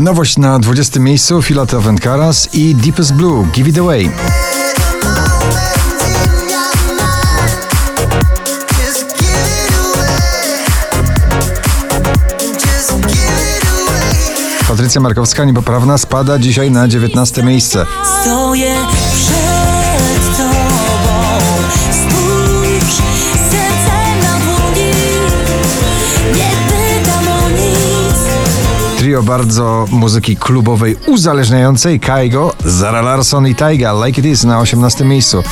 Nowość na 20 miejscu Filatel and Karas i Deepest Blue Give It Away. Patrycja Markowska, niepoprawna, spada dzisiaj na 19 miejsce. Bardzo muzyki klubowej uzależniającej Kaigo, Zara Larson i Taiga Like It Is na 18 miejscu.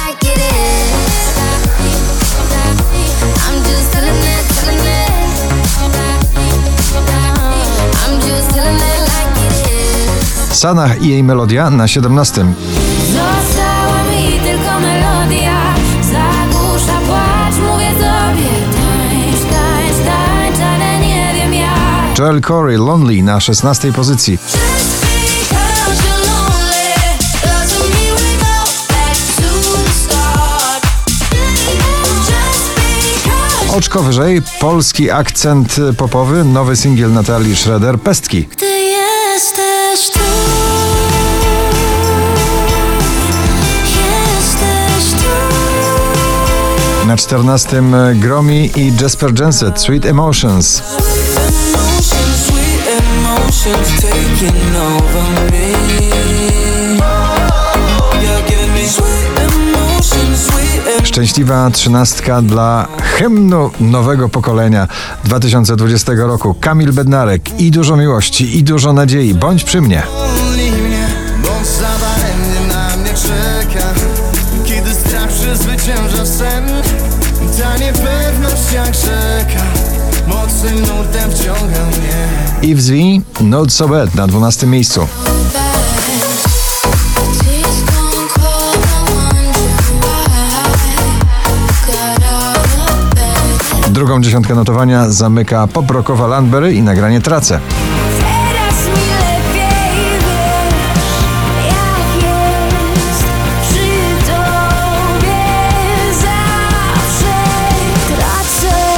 Sanach i jej melodia na 17. Joel Corey Lonely na 16 pozycji. Oczko wyżej, polski akcent popowy, nowy singiel Natalii Schroeder, Pestki. Ty jesteś tu. Na 14 Gromi i Jasper Jenset, Sweet Emotions. Emotions taking over me You're giving me sweet emotions, sweet emotions Szczęśliwa trzynastka dla hymnu nowego pokolenia 2020 roku. Kamil Bednarek i dużo miłości, i dużo nadziei. Bądź przy mnie. Only mnie, bo za daremnie na mnie czeka Kiedy strach przezwycięża sen Ta niepewność jak rzeka Mocnym nurtem wciąga mnie Yves Not So Bad na 12 miejscu. Drugą dziesiątkę notowania zamyka poprokowa Landberry i nagranie Trace.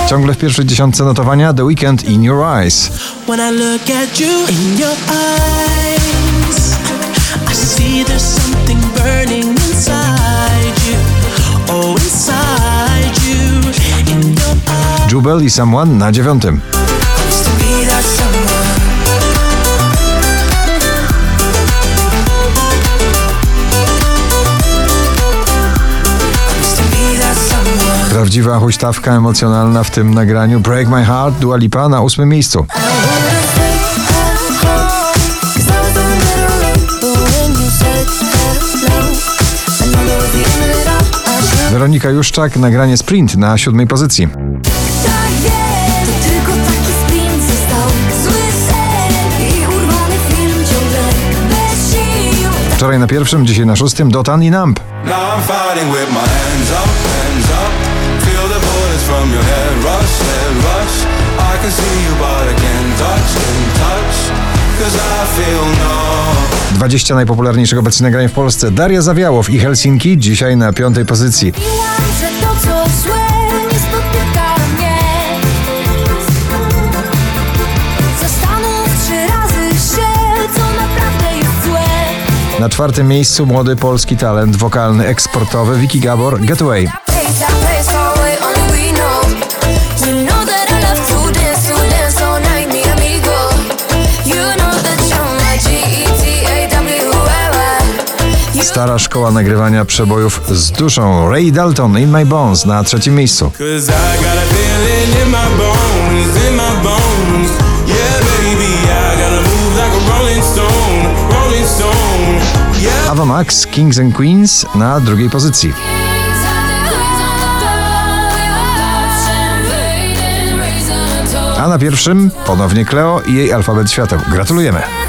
Ciągle w pierwszej dziesiątce notowania The Weekend in Your Eyes. When I look at you in your eyes I see there's something burning inside you Oh, inside you In your eyes Jubel i Someone na dziewiątym. Prawdziwa huśtawka emocjonalna w tym nagraniu Break My Heart Dua Lipa na ósmym miejscu. Weronika Juszczak, nagranie Sprint na siódmej pozycji. Wczoraj na pierwszym, dzisiaj na szóstym Dotan i Nump. Feel the bullets from your head rush, head rush I can see you but I can't touch, can't touch Cause I feel no 20 najpopularniejszych obecnie nagrań w Polsce. Daria Zawiałow i Helsinki, dzisiaj na piątej pozycji. że to co złe nie spotyka mnie Zastanów trzy razy się, co naprawdę jest złe Na czwartym miejscu młody polski talent wokalny eksportowy Vicky Gabor Getaway. Stara szkoła nagrywania przebojów z duszą Ray Dalton In My Bones na trzecim miejscu. Ava Max Kings and Queens na drugiej pozycji. A na pierwszym ponownie Cleo i jej alfabet świateł. Gratulujemy.